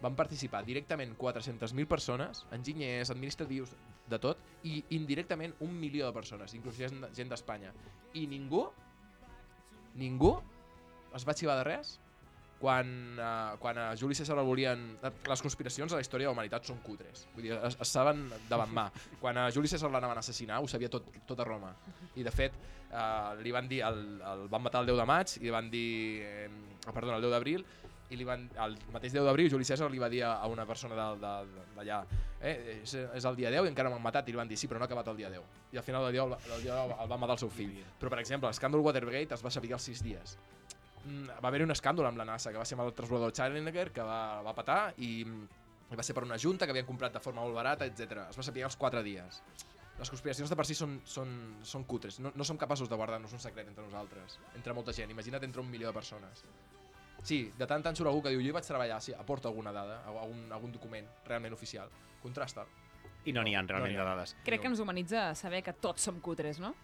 van participar directament 400.000 persones, enginyers, administratius, de tot, i indirectament un milió de persones, inclús gent, d'Espanya. I ningú, ningú es va xivar de res quan, uh, quan a Juli César el volien... Les conspiracions a la història de la humanitat són cutres. Vull dir, es, es saben davant mà. Quan a Juli César l'anaven a assassinar, ho sabia tot, tot a Roma. I de fet, uh, li van dir, el, el van matar el 10 de maig i li van dir, eh, perdona, el 10 d'abril, i li van, el mateix 10 d'abril Juli César li va dir a una persona d'allà eh, és, és el dia 10 i encara m'han matat i li van dir sí però no ha acabat el dia 10 i al final del dia, el, el dia 10 el va matar el seu fill. Però per exemple l'escàndol Watergate es va saber als 6 dies Mm, va haver un escàndol amb la NASA que va ser amb el transbordador Challenger que va, va patar i, i va ser per una junta que havien comprat de forma molt barata etc. es va saber als 4 dies. Les conspiracions de per si són, són, són cutres. No, no som capaços de guardar-nos un secret entre nosaltres entre molta gent, imagina't entre un milió de persones Sí, de tant en tant surt algú que diu jo hi vaig treballar, sí, aporta alguna dada, algun, algun document realment oficial. Contrasta. I no n'hi ha realment No n'hi de ha. dades. Crec que ens humanitza saber que tots som cutres, no?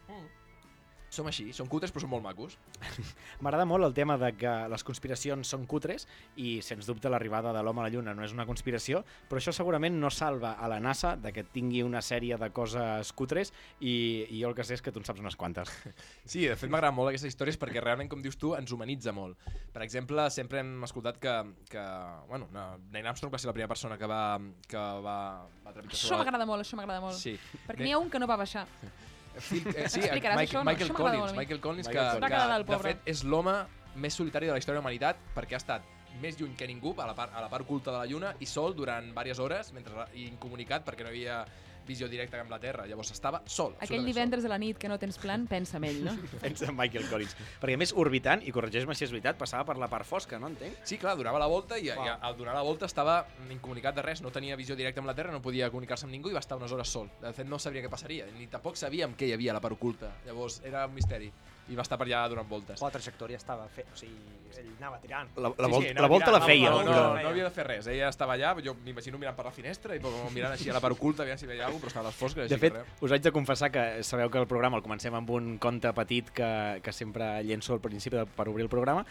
Som així, són cutres però són molt macos. M'agrada molt el tema de que les conspiracions són cutres i, sens dubte, l'arribada de l'home a la Lluna no és una conspiració, però això segurament no salva a la NASA de que tingui una sèrie de coses cutres i, i jo el que sé és que tu en saps unes quantes. Sí, de fet m'agraden molt aquestes històries perquè realment, com dius tu, ens humanitza molt. Per exemple, sempre hem escoltat que, que bueno, no, Neil Armstrong va ser la primera persona que va, que va, va trepitjar Això m'agrada molt, això m'agrada molt. Sí. Perquè n'hi ha un que no va baixar. Phil, eh, sí, Michael, això, no? Michael Això Collins. Michael Collins, Michael que, Collins. Que el de fet és l'home més solitari de la història de la humanitat perquè ha estat més lluny que ningú, a la part, a la part oculta de la Lluna, i sol durant diverses hores, mentre, incomunicat perquè no hi havia visió directa amb la Terra. Llavors estava sol. Aquell divendres a la nit que no tens plan, pensa en ell, no? Pensa en Michael Collins. Perquè a més, orbitant, i corregeix-me si és veritat, passava per la part fosca, no entenc? Sí, clar, donava la volta i, i Uau. al donar la volta estava incomunicat de res, no tenia visió directa amb la Terra, no podia comunicar-se amb ningú i va estar unes hores sol. De fet, no sabria què passaria, ni tampoc sabíem què hi havia a la part oculta. Llavors, era un misteri. I va estar per allà donant voltes. La trajectòria estava fet, o sigui, ell anava tirant. La, la, Sí, vol, sí, la anava volta la tirant, feia. No, la no, no, la feia. havia de fer res. Ella estava allà, jo m'imagino mirant per la finestra i mirant així a la part oculta, aviam si veia alguna cosa, però estava a les fosques, així De fet, us haig de confessar que sabeu que el programa el comencem amb un conte petit que, que sempre llenço al principi de, per obrir el programa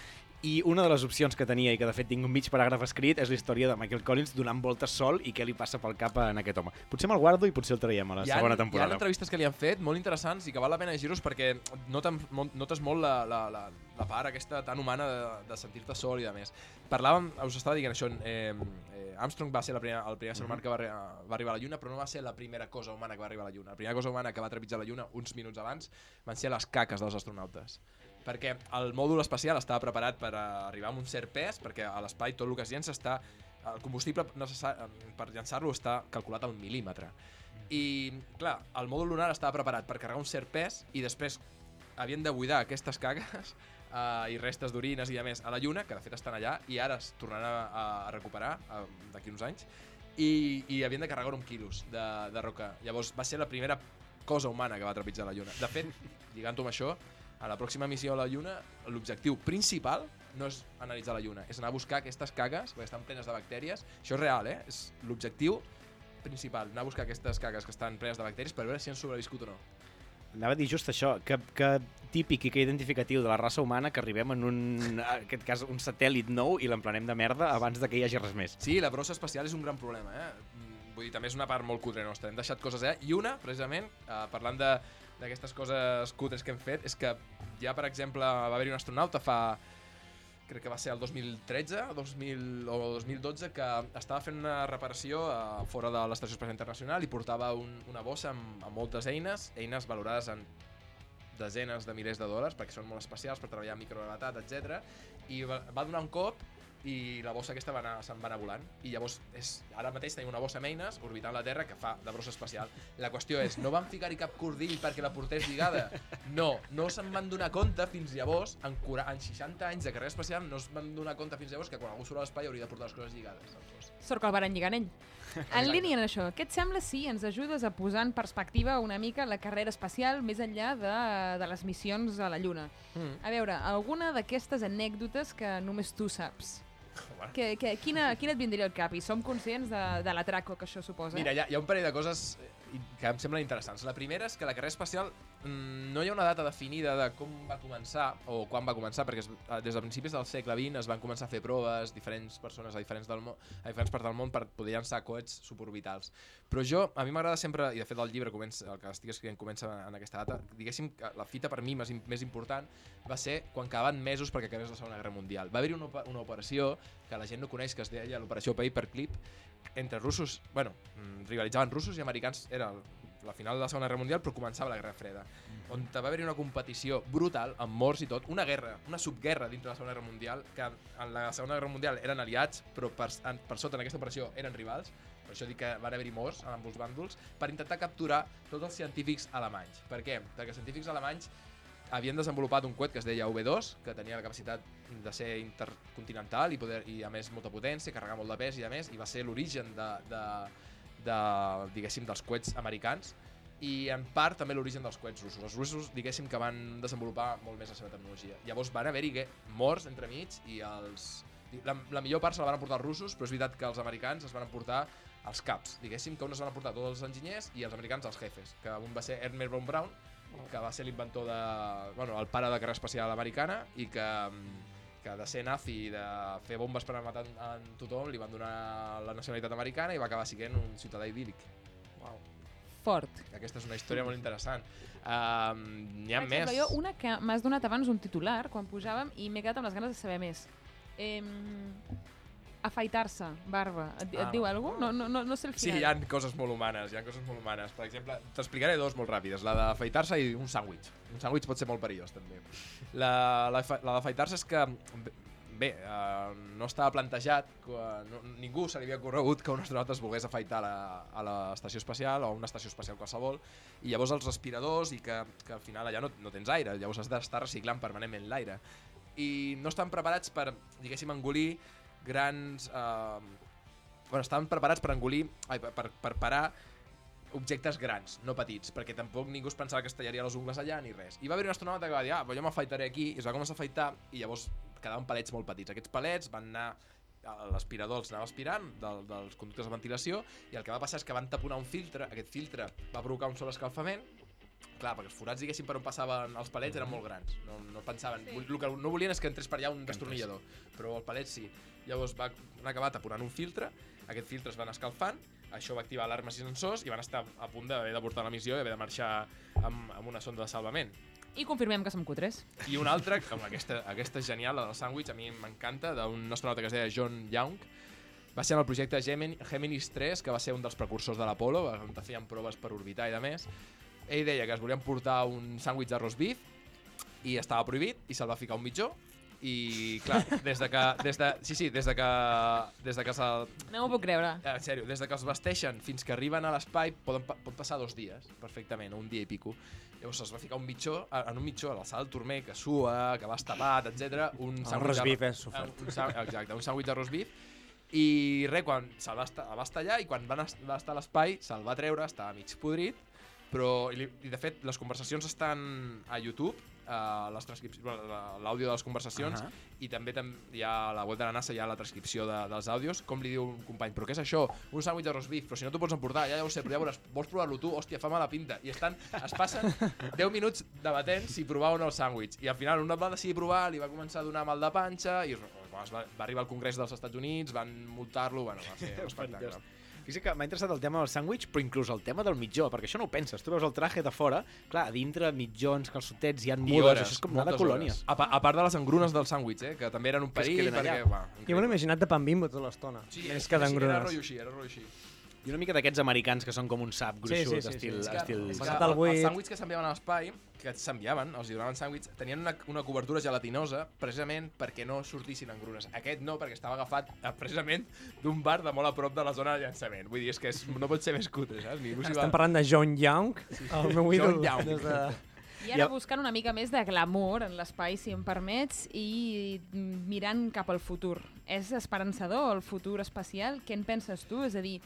i una de les opcions que tenia i que de fet tinc un mig paràgraf escrit és la història de Michael Collins donant voltes sol i què li passa pel cap en aquest home. Potser me'l guardo i potser el traiem a la Hi ha, segona Hi ha temporada. entrevistes que li han fet molt interessants i que val la pena llegir-los perquè noten, notes molt la, la, la, la part aquesta tan humana de, de sentir-te sol i de més. Parlàvem, us estava dient això, eh, eh, Armstrong va ser la primera, el primer ser humà que va, va arribar a la Lluna, però no va ser la primera cosa humana que va arribar a la Lluna. La primera cosa humana que va trepitjar la Lluna uns minuts abans van ser les caques dels astronautes perquè el mòdul espacial estava preparat per arribar a un cert pes, perquè a l'espai tot el que es llença està... El combustible necessari per llançar-lo està calculat al mil·límetre. I, clar, el mòdul lunar estava preparat per carregar un cert pes i després havien de buidar aquestes cagues uh, i restes d'orines i a més a la Lluna, que de fet estan allà, i ara es tornaran a, a recuperar uh, d'aquí uns anys, i, i havien de carregar un quilos de, de roca. Llavors va ser la primera cosa humana que va trepitjar la Lluna. De fet, lligant-ho amb això, a la pròxima missió a la Lluna, l'objectiu principal no és analitzar la Lluna, és anar a buscar aquestes cagues, perquè estan plenes de bactèries. Això és real, eh? És l'objectiu principal, anar a buscar aquestes cagues que estan plenes de bacteris per veure si han sobreviscut o no. Anava a dir just això, que, que típic i que identificatiu de la raça humana que arribem en un, en aquest cas, un satèl·lit nou i l'emplenem de merda abans de que hi hagi res més. Sí, la brossa espacial és un gran problema, eh? Vull dir, també és una part molt cutre nostra. Hem deixat coses, eh? I una, precisament, eh, parlant de d'aquestes coses cutres que hem fet, és que ja, per exemple, va haver-hi un astronauta fa crec que va ser el 2013 2000, o 2012 que estava fent una reparació a, fora de l'Estació Espacial Internacional i portava un, una bossa amb, amb moltes eines, eines valorades en desenes de milers de dòlars perquè són molt especials per treballar amb microgravetat, etc. I va, va donar un cop i la bossa aquesta va anar, se'n va anar volant i llavors és, ara mateix tenim una bossa amb eines orbitant la Terra que fa de brossa espacial la qüestió és, no van ficar-hi cap cordill perquè la portés lligada no, no se'n van donar compte fins llavors en, cura, en 60 anys de carrera espacial no es van donar compte fins llavors que quan algú surt a l'espai hauria de portar les coses lligades doncs. Sort que el van lligar en ell. En línia en això, què et sembla si ens ajudes a posar en perspectiva una mica la carrera espacial més enllà de, de les missions a la Lluna? mm. A veure, alguna d'aquestes anècdotes que només tu saps? Que, que, quina, quina et vindria al cap? I som conscients de, de l'atraco que això suposa. Mira, hi ha, hi ha un parell de coses eh, que em semblen interessants. La primera és que la carrera espacial no hi ha una data definida de com va començar o quan va començar, perquè eh, des de principis del segle XX es van començar a fer proves, diferents persones a diferents, del món, a diferents parts del món per poder llançar coets suborbitals. Però jo, a mi m'agrada sempre, i de fet el llibre comença, el que estic escrivint comença en aquesta data, diguéssim que la fita per mi més, més important va ser quan quedaven mesos perquè acabés la Segona Guerra Mundial. Va haver-hi una, una operació que la gent no coneix, que es deia l'operació Paperclip, entre russos, bueno, mm, rivalitzaven russos i americans, era la final de la Segona Guerra Mundial, però començava la Guerra Freda, on va haver-hi una competició brutal, amb morts i tot, una guerra, una subguerra dintre de la Segona Guerra Mundial, que en la Segona Guerra Mundial eren aliats, però per, en, per sota en aquesta operació eren rivals, per això dic que van haver-hi morts en ambos bàndols, per intentar capturar tots els científics alemanys. Per què? Perquè els científics alemanys havien desenvolupat un coet que es deia V2, que tenia la capacitat de ser intercontinental i, poder, i a més molta potència, carregar molt de pes i a més, i va ser l'origen de, de, de, diguéssim, dels coets americans i en part també l'origen dels coets russos. Els russos, diguéssim, que van desenvolupar molt més la seva tecnologia. Llavors van haver-hi morts entremig i els... La, la millor part se la van emportar els russos, però és veritat que els americans es van emportar els caps. Diguéssim que uns es van emportar tots els enginyers i els americans els jefes, que un va ser Ernest von Braun, que va ser l'inventor de... Bueno, el pare de la carrera espacial americana i que, que de ser nazi i de fer bombes per matar en, tothom li van donar la nacionalitat americana i va acabar sent un ciutadà idíl·lic. Wow. Fort. Aquesta és una història molt interessant. Um, N'hi ha Per més. jo una que m'has donat abans un titular, quan pujàvem, i m'he quedat amb les ganes de saber més. Eh, afaitar-se, barba. Et, ah. Et diu alguna cosa? No, no, no, no sé el Sí, final. hi ha coses molt humanes, hi ha coses molt humanes. Per exemple, t'explicaré dos molt ràpides. La d'afaitar-se i un sàndwich. Un sàndwich pot ser molt perillós, també. La, la, la d'afaitar-se és que bé, uh, no estava plantejat, que, no, ningú se li havia corregut que un astronaut es volgués afaitar a la, a l'estació espacial o a una estació espacial qualsevol, i llavors els respiradors i que, que al final allà no, no tens aire, llavors has d'estar reciclant permanentment l'aire. I no estan preparats per, diguéssim, engolir grans... Eh, bueno, estaven preparats per engolir, ai, per, per, per parar objectes grans, no petits, perquè tampoc ningú es pensava que es tallaria les ungles allà ni res. I va haver un astronauta que va dir, ah, però jo m'afaitaré aquí, i es va començar a afaitar, i llavors quedaven palets molt petits. Aquests palets van anar l'aspirador els anava aspirant del, dels conductes de ventilació i el que va passar és que van taponar un filtre, aquest filtre va provocar un sol escalfament clar, perquè els forats, diguéssim, per on passaven els palets eren molt grans, no, no pensaven, sí. el que no volien és que entrés per allà un destornillador, però el palet sí. Llavors va acabar taponant un filtre, aquest filtre es van escalfant, això va activar alarmes i sensors i van estar a punt d'haver d'avortar la missió i haver de marxar amb, amb una sonda de salvament. I confirmem que som cutres. I una altra, com aquesta, aquesta és genial, la del sàndwich, a mi m'encanta, d'un astronauta que es deia John Young, va ser en el projecte Gemini, Géminis 3, que va ser un dels precursors de l'Apolo, on feien proves per orbitar i de més. Ell deia que es volien portar un sàndwich de roast beef i estava prohibit i se'l va ficar un mitjó i clar, des de que... Des de, sí, sí, des de que... Des de que se... No m'ho puc creure. En sèrio, des de que els vesteixen fins que arriben a l'espai poden, pot passar dos dies, perfectament, un dia i pico. Llavors es va ficar un mitjó, en un mitjó a l'alçada del turmer, que sua, que va estapat, etc. Un el roast beef és sofert. Un, un, exacte, un sàndwich de roast beef. I res, quan se'l va, estar, va estar allà i quan van va estar a l'espai, se'l va treure, estava mig podrit, però, i, i de fet, les conversacions estan a YouTube, uh, les l'àudio de les conversacions uh -huh. i també tam hi ha a la web de la NASA hi ha la transcripció de, dels àudios, com li diu un company, però què és això? Un sàndwich de roast beef, però si no t'ho pots emportar, ja, ja ho sé, però ja veuràs, vols provar-lo tu? Hòstia, fa mala pinta. I estan, es passen 10 minuts debatent si provar o no el sàndwich. I al final un va decidir provar, li va començar a donar mal de panxa i va, va arribar al Congrés dels Estats Units, van multar-lo, bueno, va ser un espectacle. Fixa't que m'ha interessat el tema del sàndwich, però inclús el tema del mitjó, perquè això no ho penses. Tu veus el traje de fora, clar, a dintre mitjons, calçotets, hi ha mudes, hores, això és com anar de colònia. A, a part de les engrunes del sàndwich, eh, que també eren un perill, perquè... Va, jo m'ho he imaginat de pan bimbo tota l'estona. Sí, més que d'engrunes. Era rotllo així, era rotllo així. I una mica d'aquests americans que són com un sap gruixut, sí, sí, sí, estil... Sí, sí. estil... És que, el, els sàndwichs que s'enviaven a l'espai, que s'enviaven, els donaven sàndwichs, tenien una, una cobertura gelatinosa precisament perquè no sortissin engrunes. Aquest no, perquè estava agafat eh, precisament d'un bar de molt a prop de la zona de llançament. Vull dir, és que és, no pot ser més cutre, saps? Ningú Estem va... parlant de John Young, el meu ídol. John Young. Des de... I ara buscant una mica més de glamour en l'espai, si em permets, i mirant cap al futur. És esperançador el futur espacial? Què en penses tu? És a dir,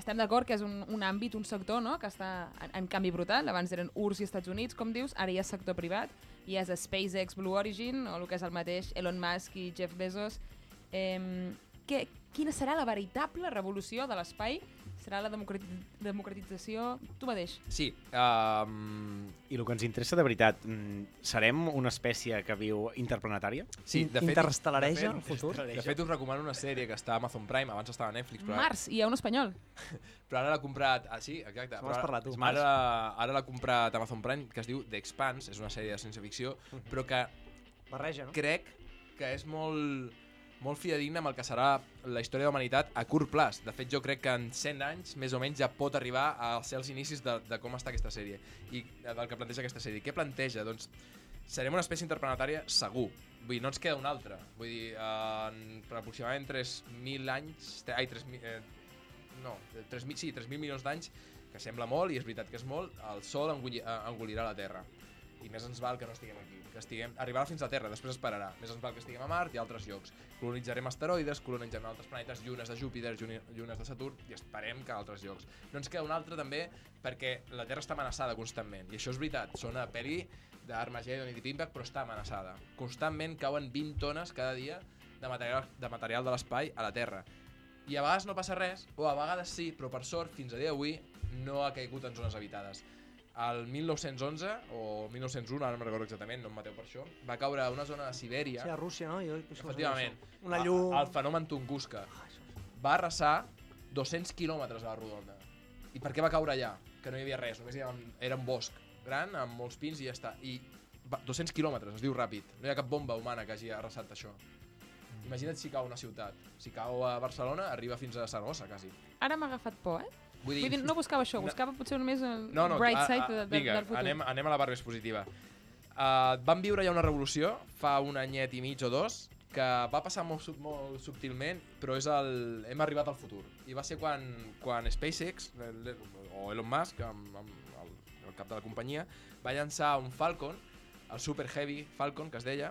estem d'acord que és un, un àmbit, un sector no? que està en, en canvi brutal. Abans eren URSS i Estats Units, com dius, ara hi ha sector privat, hi ha SpaceX Blue Origin, o el que és el mateix Elon Musk i Jeff Bezos. Eh, que, quina serà la veritable revolució de l'espai serà la democratització tu mateix. Sí. Um... I el que ens interessa de veritat, mm, serem una espècie que viu interplanetària? Sí, de fet... Interestellareja en futur? De fet, us recomano una sèrie que està a Amazon Prime, abans estava a Netflix. Però... Mars, hi ha un espanyol. però ara l'ha comprat... Ah, sí, exacte. Però parlat, tu. Ara, ara l'ha comprat Amazon Prime, que es diu The Expanse, és una sèrie de ciència-ficció, uh -huh. però que... Barreja, no? Crec que és molt molt fidedigna amb el que serà la història de la humanitat a curt plaç. De fet, jo crec que en 100 anys, més o menys, ja pot arribar a ser els inicis de, de com està aquesta sèrie i del que planteja aquesta sèrie. Què planteja? Doncs serem una espècie interplanetària segur. Vull dir, no ens queda una altra. Vull dir, en, aproximadament 3.000 anys... Ai, 3.000... Eh, no, 3.000, sí, 3.000 milions d'anys, que sembla molt, i és veritat que és molt, el Sol engolirà la Terra. I més ens val que no estiguem aquí que estiguem, arribarà fins a Terra, després esperarà. Més ens val que estiguem a Mart i a altres llocs. Colonitzarem asteroides, colonitzarem altres planetes, llunes de Júpiter, llunes de Saturn, i esperem que a altres llocs. No ens queda un altre també perquè la Terra està amenaçada constantment, i això és veritat, sona a peli d'Armageddon i Deep Impact, però està amenaçada. Constantment cauen 20 tones cada dia de material de, material de l'espai a la Terra. I a vegades no passa res, o a vegades sí, però per sort, fins a dia d'avui, no ha caigut en zones habitades el 1911 o 1901, ara no recordo exactament, no em mateu per això, va caure a una zona de Sibèria. Sí, a Rússia, no? Jo, efectivament. Una llum... El fenomen Tunguska. Ah, va arrasar 200 quilòmetres a la rodona. I per què va caure allà? Que no hi havia res, només hi havia, era un bosc gran amb molts pins i ja està. I 200 quilòmetres, es diu ràpid. No hi ha cap bomba humana que hagi arrasat això. Imagina't si cau una ciutat. Si cau a Barcelona, arriba fins a Saragossa, quasi. Ara m'ha agafat por, eh? Vull dir, Vull dir, no buscava això, buscava potser només el no, no, bright a, side de, de, vinga, del futur. Anem, anem a la part més positiva. Uh, vam viure ja una revolució fa un anyet i mig o dos que va passar molt, sub- molt subtilment, però és el... hem arribat al futur. I va ser quan, quan SpaceX, el- o Elon Musk, amb, amb el, el cap de la companyia, va llançar un Falcon, el Super Heavy Falcon, que es deia.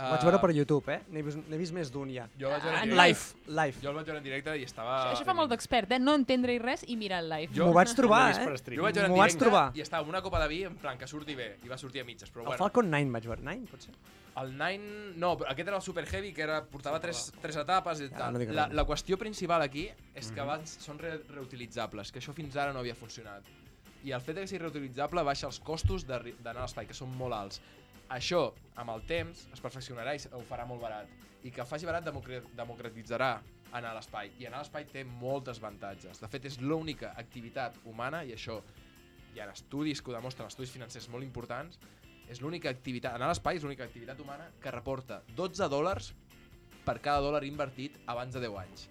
Ho vaig veure per YouTube, eh? N'he vist, vist més d'un ja. Jo el vaig veure en En. Live, live. Jo el vaig veure en directe i estava... Això, això fa molt d'expert, eh? No entendre res i mirar el live. Jo- M'ho vaig trobar, eh? Jo vaig veure en directe trobar. i estava amb una copa de vi en plan que surti bé, i va sortir a mitges, però El bueno. Falcon 9 vaig veure. 9, potser? El Nine... No, però aquest era el Super Heavy, que era, portava tres, tres etapes i Ja, tal. no la, la qüestió principal aquí és que abans són re reutilitzables, que això fins ara no havia funcionat. I el fet de que sigui reutilitzable baixa els costos d'anar a l'espai, que són molt alts. Això, amb el temps, es perfeccionarà i ho farà molt barat. I que faci barat democra- democratitzarà anar a l'espai. I anar a l'espai té moltes avantatges. De fet, és l'única activitat humana, i això hi ha estudis que ho demostren, estudis financers molt importants, és l'única activitat, anar a l'espai és l'única activitat humana que reporta 12 dòlars per cada dòlar invertit abans de 10 anys.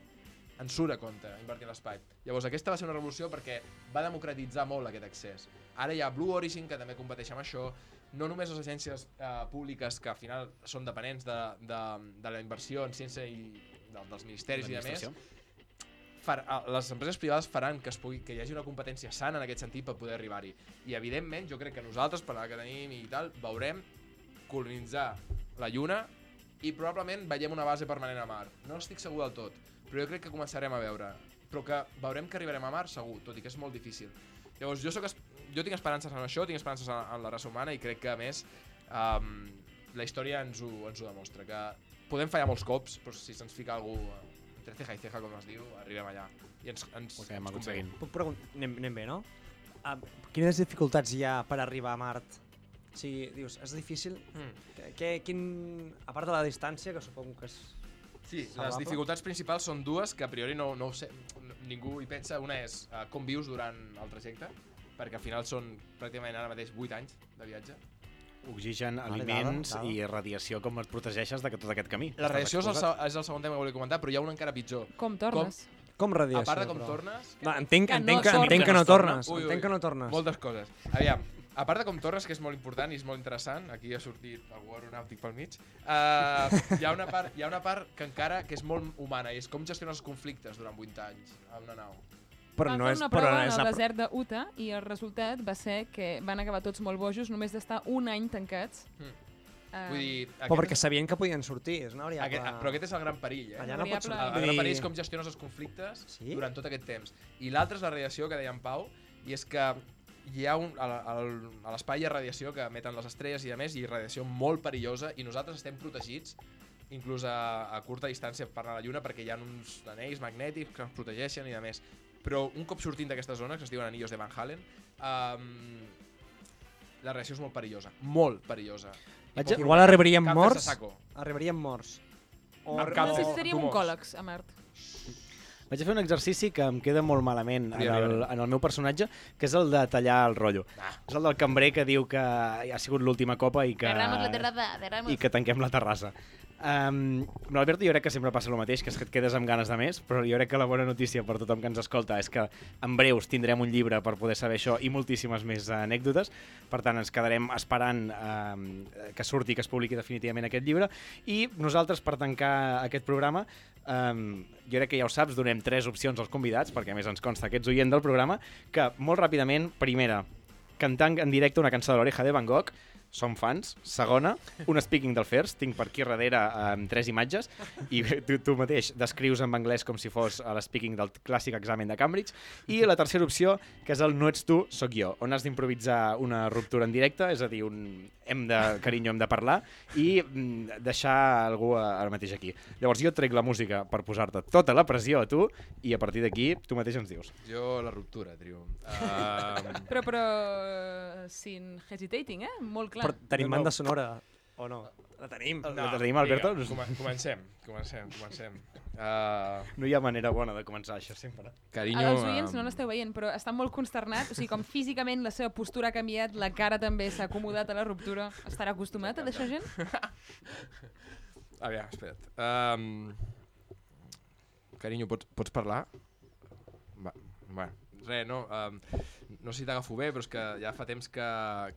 Ens surt a compte invertir a l'espai. Llavors aquesta va ser una revolució perquè va democratitzar molt aquest accés. Ara hi ha Blue Origin, que també competeix amb això, no només les agències eh, públiques que al final són dependents de, de, de la inversió en ciència i de, dels ministeris i de més, far, a- les empreses privades faran que, es pugui, que hi hagi una competència sana en aquest sentit per poder arribar-hi. I evidentment, jo crec que nosaltres, per la que tenim i tal, veurem colonitzar la Lluna i probablement veiem una base permanent a Mart. No estic segur del tot, però jo crec que començarem a veure. Però que veurem que arribarem a Mart segur, tot i que és molt difícil. Llavors, jo, soc, es- jo tinc esperances en això, tinc esperances en, en la raça humana i crec que, a més, um, la història ens ho, ens ho demostra, que podem fallar molts cops, però si se'ns fica algú eh, entre ceja i ceja, com es diu, arribem allà. I ens, ens, acabem ens aconseguint. Puc preguntar? Anem, anem bé, no? Uh, quines dificultats hi ha per arribar a Mart? O sigui, dius, és difícil? Mm. Que, que, quin... A part de la distància, que suposo que és... Sí, les dificultats principals són dues que a priori no, no ho sé, no- ningú hi pensa. Una és uh, com vius durant el trajecte, perquè al final són pràcticament ara mateix 8 anys de viatge. Oxigen, Vale, aliments dada, dada. i radiació, com et protegeixes de tot aquest camí. La radiació és el, és el segon tema que volia comentar, però hi ha un encara pitjor. Com tornes? Com radiació? a part de com però? tornes... Va, entenc, Que no entenc, que, entenc que no tornes. Ui, ui. Entenc que no tornes. Moltes coses. Aviam, a part de com tornes, que és molt important i és molt interessant, aquí ha sortit algú aeronàutic pel mig, uh, hi, ha una part, hi ha una part que encara que és molt humana i és com gestionar els conflictes durant 8 anys a una nau. Però van no fer és, una però prova no en és el la... desert d'Utah i el resultat va ser que van acabar tots molt bojos només d'estar un any tancats. Mm. Eh, Vull dir, Però perquè és, sabien que podien sortir, és una variable... aquest, però aquest és el gran perill, eh? Allà no pots sortir. El, el gran perill és com gestiones els conflictes Sí? durant tot aquest temps. I l'altre és la radiació que deia en Pau, i és que hi ha un, a a l'espai hi ha radiació que emeten les estrelles i a més, i radiació molt perillosa, i nosaltres estem protegits inclús a, a curta distància per anar a la Lluna perquè hi ha uns anells magnètics que ens protegeixen i de més. Però un cop sortint d'aquesta zona, que es diuen anillos de Van Halen, um, la radiació és molt perillosa, molt perillosa. Vaig a- Igual arribaríem morts. a. Arribaríem morts. O, Amb cap- o- Necessitaria tumors. oncòlegs a Mart. Vaig a fer un exercici que em queda molt malament en el, en el meu personatge, que és el de tallar el rotllo. Ah. És el del cambrer que diu que ha sigut l'última copa i que, Derramos la terraza, derramos. i que tanquem la terrassa. Um, amb l'Alberto jo crec que sempre passa el mateix, que és que et quedes amb ganes de més, però jo crec que la bona notícia per tothom que ens escolta és que en breus tindrem un llibre per poder saber això i moltíssimes més anècdotes. Per tant, ens quedarem esperant um, que surti, que es publiqui definitivament aquest llibre. I nosaltres, per tancar aquest programa, um, jo crec que ja ho saps, donem tres opcions als convidats, perquè a més ens consta que ets oient del programa, que molt ràpidament, primera, cantant en directe una cançó de l'Oreja de Van Gogh, som fans. Segona, un speaking del First, tinc per aquí darrere um, tres imatges, i tu, tu mateix descrius en anglès com si fos a l'espeaking del clàssic examen de Cambridge. I la tercera opció, que és el no ets tu, sóc jo, on has d'improvisar una ruptura en directe, és a dir, un hem de, carinyo, hem de parlar, i mm, deixar algú a- ara mateix aquí. Llavors jo trec la música per posar-te tota la pressió a tu, i a partir d'aquí tu mateix ens dius. Jo la ruptura, trio. Uh, Però, però, sin hesitating, eh? Molt clar. Però tenim No, no. banda sonora, o no? La tenim. La tenim, Alberto? Vinga, coma- comencem, comencem, comencem. Uh, No hi ha manera bona de començar això sempre. carinyo... Els oients no um, l'esteu veient, però està molt consternat. O sigui, com físicament la seva postura ha canviat, la cara també s'ha acomodat a la ruptura. Estarà acostumat a deixar gent? Aviam, espera't. Um, carinyo, pots, pots parlar? Va, bueno, res, no, um, no sé si t'agafo bé, però és que ja fa temps que...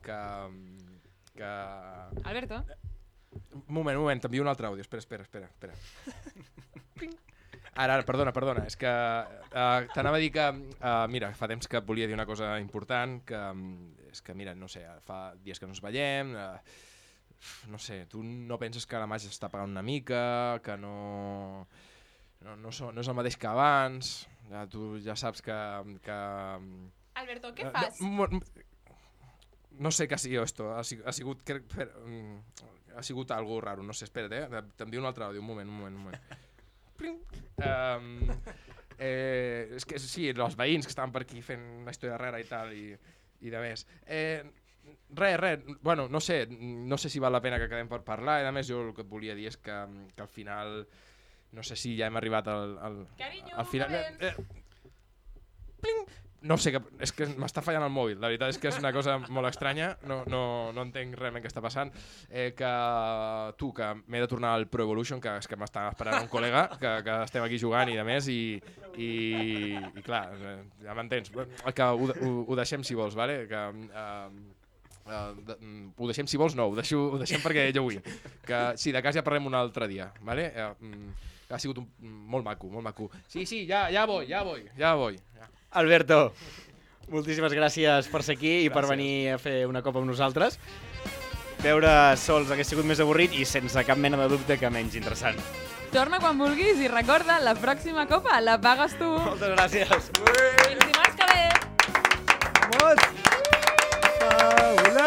que, que... Alberto? Un moment, un moment, t'envio un altre àudio. Espera, espera, espera. espera. Ara, ara, perdona, perdona. És que uh, t'anava a dir que, uh, mira, fa temps que volia dir una cosa important, que um, és que, mira, no sé, fa dies que no ens veiem, uh, no sé, tu no penses que la màgia està pagant una mica, que no... No, no, so, no és el mateix que abans, ja, tu ja saps que... que Alberto, Eh, No, mo- no sé què ha sigut esto. Ha, sigut- ha sigut... Crec, per, mm, ha sigut algo raro. No sé, espera't, eh? T'envio un altre àudio. Un moment, un moment, un moment. Pling. Um, eh, és que sí, els veïns que estaven per aquí fent una història rara i tal, i, i de més. Eh, res, res, bueno, no sé, no sé si val la pena que quedem per parlar, i a més jo el que et volia dir és que, que al final, no sé si ja hem arribat al, al, Carinyo, al final... un moment. Eh, pling! No sé, que, és que m'està fallant el mòbil, la veritat és que és una cosa molt estranya, no, no, no entenc realment què està passant. Eh, que tu, que m'he de tornar al Pro Evolution, que és que m'està esperant un col·lega, que, que estem aquí jugant i de més, i, i, i clar, eh, ja m'entens. Que ho, ho, ho deixem si vols, vale? que, eh, Uh, de, ho deixem si vols, no, ho, deixo, ho deixem perquè jo vull. Que, sí, de cas ja parlem un altre dia, vale? Uh, mm, ha sigut un, molt maco, molt maco. Sí, sí, ja, ja voy, ja voy, ja voy. Ja. Alberto, moltíssimes gràcies per ser aquí i per Gràcies. venir a fer una copa amb nosaltres. Veure sols hagués sigut més avorrit i sense cap mena de dubte que menys interessant. Torna quan vulguis i recorda, la pròxima copa la pagues tu. Moltes gràcies. Fins dimarts que ve. Vamos! Paula,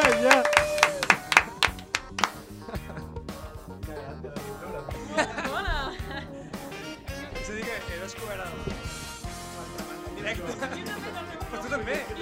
en directe. Però tu també.